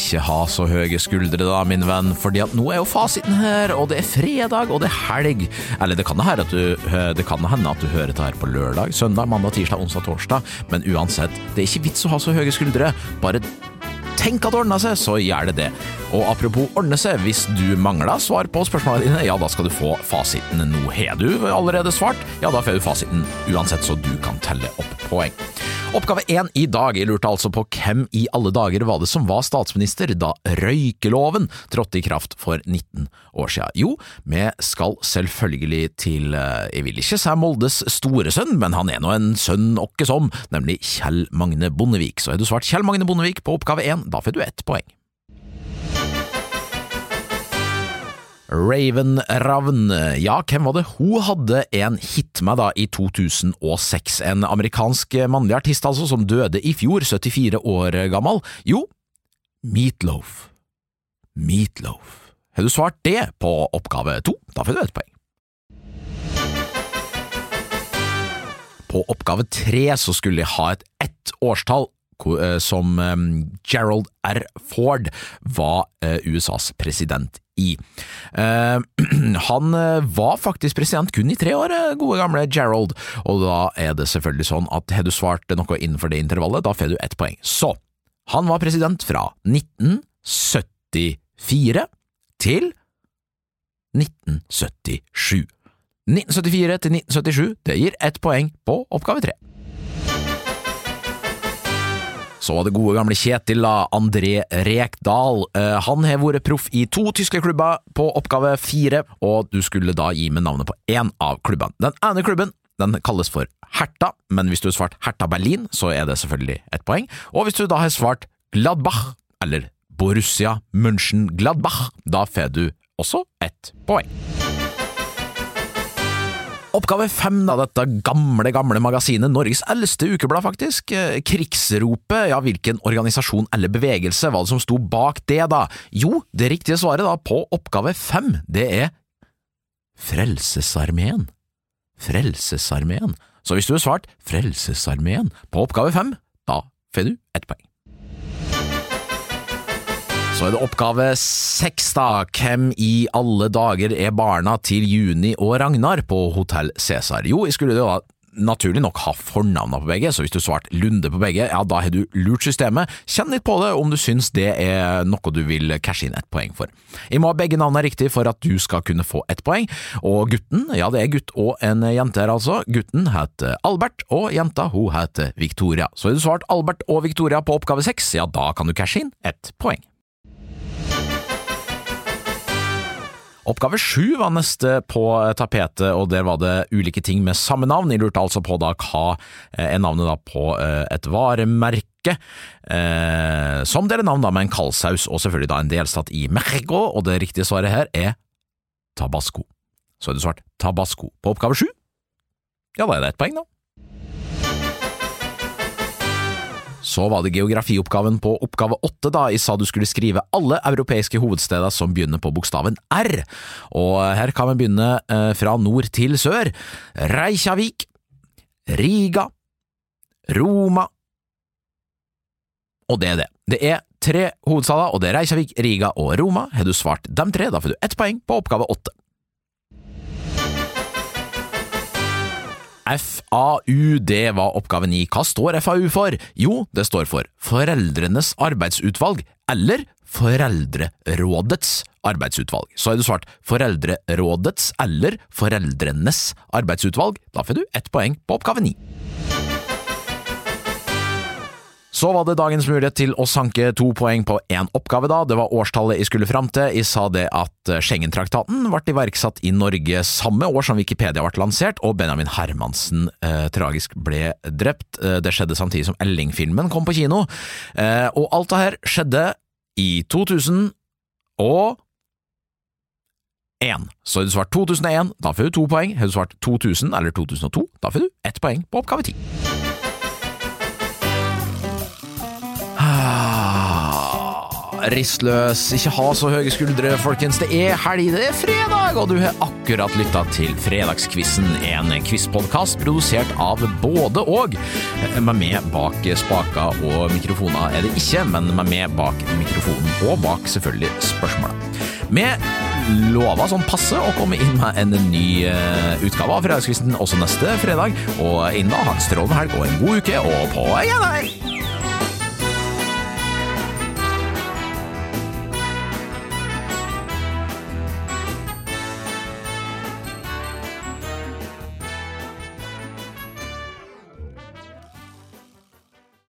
ikke ha så høye skuldre da, min venn, fordi at nå er jo fasiten her, og det er fredag, og det er helg. Eller det kan, det, du, det kan hende at du hører det her på lørdag, søndag, mandag, tirsdag, onsdag, torsdag, men uansett, det er ikke vits å ha så høye skuldre. Bare tenk at det ordner seg, så gjør det det. Og apropos ordne seg, hvis du mangler svar på spørsmålene dine, ja, da skal du få fasiten. Nå har du allerede svart, ja, da får du fasiten uansett, så du kan telle opp poeng. Oppgave én i dag. Lurte altså på hvem i alle dager var det som var statsminister da røykeloven trådte i kraft for 19 år siden? Jo, vi skal selvfølgelig til eh, Jeg vil ikke si Moldes store sønn, men han er nå en sønn åkke som, nemlig Kjell Magne Bondevik. Så har du svart Kjell Magne Bondevik på oppgave én, da får du ett poeng. Raven Ravn, ja, hvem var det hun hadde en hit med da i 2006? En amerikansk mannlig artist altså, som døde i fjor, 74 år gammel? Jo, Meatloaf. Meatloaf. Har du svart det på oppgave to? Da får du et poeng. På oppgave tre så skulle jeg ha et ett årstall som Gerald R. Ford var USAs president i. Uh, han var faktisk president kun i tre år, gode gamle Gerald, og da er det selvfølgelig sånn at har du svart noe innenfor det intervallet, da får du ett poeng. Så, han var president fra 1974 til 1977. 1974 til 1977, det gir ett poeng på oppgave tre. Så det gode gamle Kjetil André Rekdal. Han har vært proff i to tyske klubber på oppgave fire, og du skulle da gi med navnet på én av klubbene. Den ene klubben den kalles for Herta, men hvis du har svart Herta Berlin, så er det selvfølgelig ett poeng. Og hvis du da har svart Gladbach, eller Borussia München Gladbach, da får du også ett poeng. Oppgave fem av dette gamle, gamle magasinet, Norges eldste ukeblad faktisk, Krigsropet, ja, hvilken organisasjon eller bevegelse var det som sto bak det, da? Jo, det riktige svaret da på oppgave fem, det er Frelsesarmeen. Frelsesarmeen. Så hvis du har svart Frelsesarmeen på oppgave fem, da får du ett poeng. Så er det oppgave seks, da. Hvem i alle dager er barna til Juni og Ragnar på Hotell Cæsar? Jo, jeg skulle da naturlig nok ha fornavna på begge, så hvis du svarte Lunde på begge, ja, da har du lurt systemet. Kjenn litt på det om du syns det er noe du vil cashe inn et poeng for. Jeg må ha begge navnene riktig for at du skal kunne få ett poeng, og gutten, ja, det er gutt og en jente her, altså. Gutten heter Albert, og jenta hun heter Victoria. Så har du svart Albert og Victoria på oppgave seks, ja, da kan du cashe inn ett poeng. Oppgave sju var neste på tapetet, og der var det ulike ting med samme navn. Jeg lurte altså på da hva er navnet da på et varemerke, eh, som deler navn da med en kaldsaus, og selvfølgelig da en delstat i Mexico, og det riktige svaret her er Tabasco. Så er det svart Tabasco på oppgave sju. Ja, da er det ett poeng, da. Så var det geografioppgaven på oppgave åtte, da jeg sa du skulle skrive alle europeiske hovedsteder som begynner på bokstaven R. Og her kan vi begynne eh, fra nord til sør. Reykjavik, Riga, Roma Og det er det. Det er tre hovedsteder, og det er Reykjavik, Riga og Roma. Har du svart dem tre, da får du ett poeng på oppgave åtte. FAU, det var oppgave ni. Hva står FAU for? Jo, det står for Foreldrenes arbeidsutvalg, eller Foreldrerådets arbeidsutvalg. Så har du svart Foreldrerådets eller Foreldrenes arbeidsutvalg. Da får du ett poeng på oppgave ni. Så var det dagens mulighet til å sanke to poeng på én oppgave, da. Det var årstallet jeg skulle fram til. Jeg sa det at Schengen-traktaten ble iverksatt i Norge samme år som Wikipedia ble lansert, og Benjamin Hermansen eh, tragisk ble drept. Det skjedde samtidig som Elling-filmen kom på kino. Eh, og alt det her skjedde i 2000 og 1. Så har du svart 2001, da får du to poeng. Har du svart 2000 eller 2002, da får du ett poeng på oppgave 10. rist løs, ikke ha så høye skuldre, folkens. Det er helg, det er fredag, og du har akkurat lytta til Fredagskvissen, en quizpodkast produsert av både og. Med meg bak spaker og mikrofoner er det ikke, men med meg bak mikrofonen, og bak selvfølgelig spørsmålet. Vi lover sånn passe å komme inn med en ny uh, utgave av Fredagskvisten også neste fredag, og innen da ha en strålende helg og en god uke, og på gjenhør!